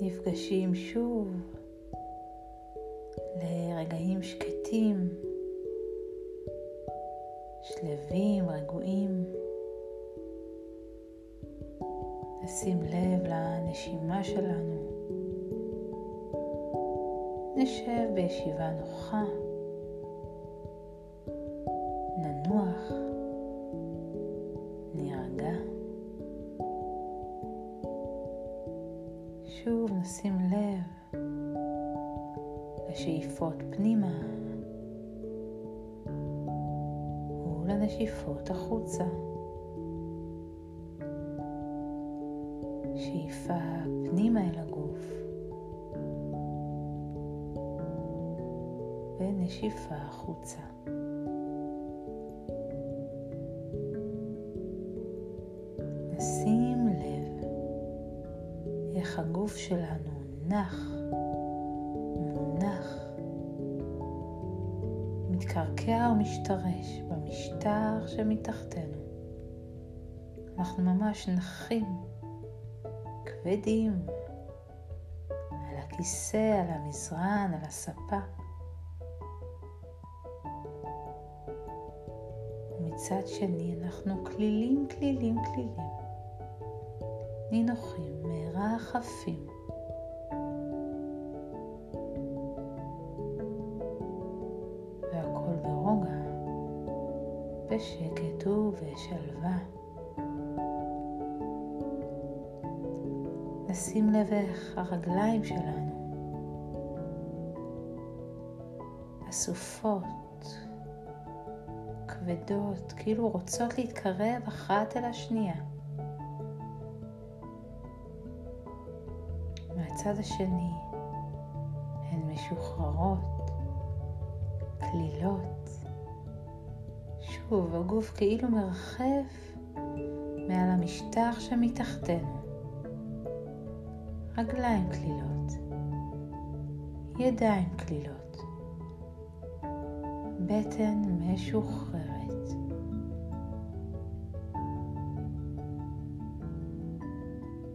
נפגשים שוב לרגעים שקטים, שלווים, רגועים. נשים לב לנשימה שלנו. נשב בישיבה נוחה. שוב נשים לב לשאיפות פנימה ולנשיפות החוצה. שאיפה פנימה אל הגוף ונשיפה החוצה. איך הגוף שלנו נח, מונח, מתקרקע ומשתרש במשטר שמתחתנו. אנחנו ממש נחים כבדים על הכיסא, על המזרן, על הספה. ומצד שני אנחנו כלילים, כלילים, כלילים. נינוחים, מרחפים. והכל ברוגע, בשקט ובשלווה. נשים לב איך הרגליים שלנו אסופות, כבדות, כאילו רוצות להתקרב אחת אל השנייה. מהצד השני הן משוחררות, כלילות. שוב, הגוף כאילו מרחף מעל המשטח שמתחתנו. רגליים כלילות, ידיים כלילות, בטן משוחררת.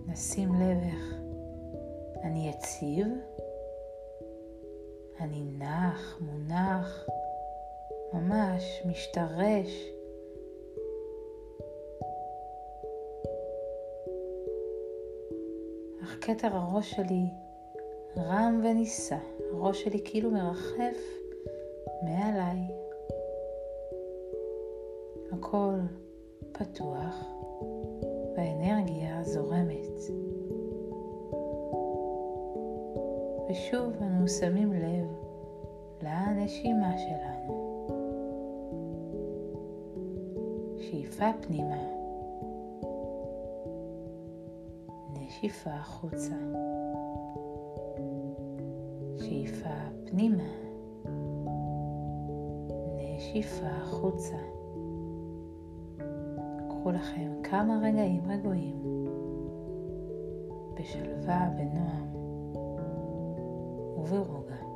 נשים לב איך אני יציב, אני נח, מונח, ממש משתרש כתר הראש שלי רם ונישא, הראש שלי כאילו מרחף מעליי. הכל פתוח והאנרגיה זורמת. ושוב אנו שמים לב לנשימה שלנו. שאיפה פנימה שאיפה החוצה. שאיפה פנימה. נשיפה החוצה. קחו לכם כמה רגעים רגועים בשלווה, בנועם ज़रूर होगा।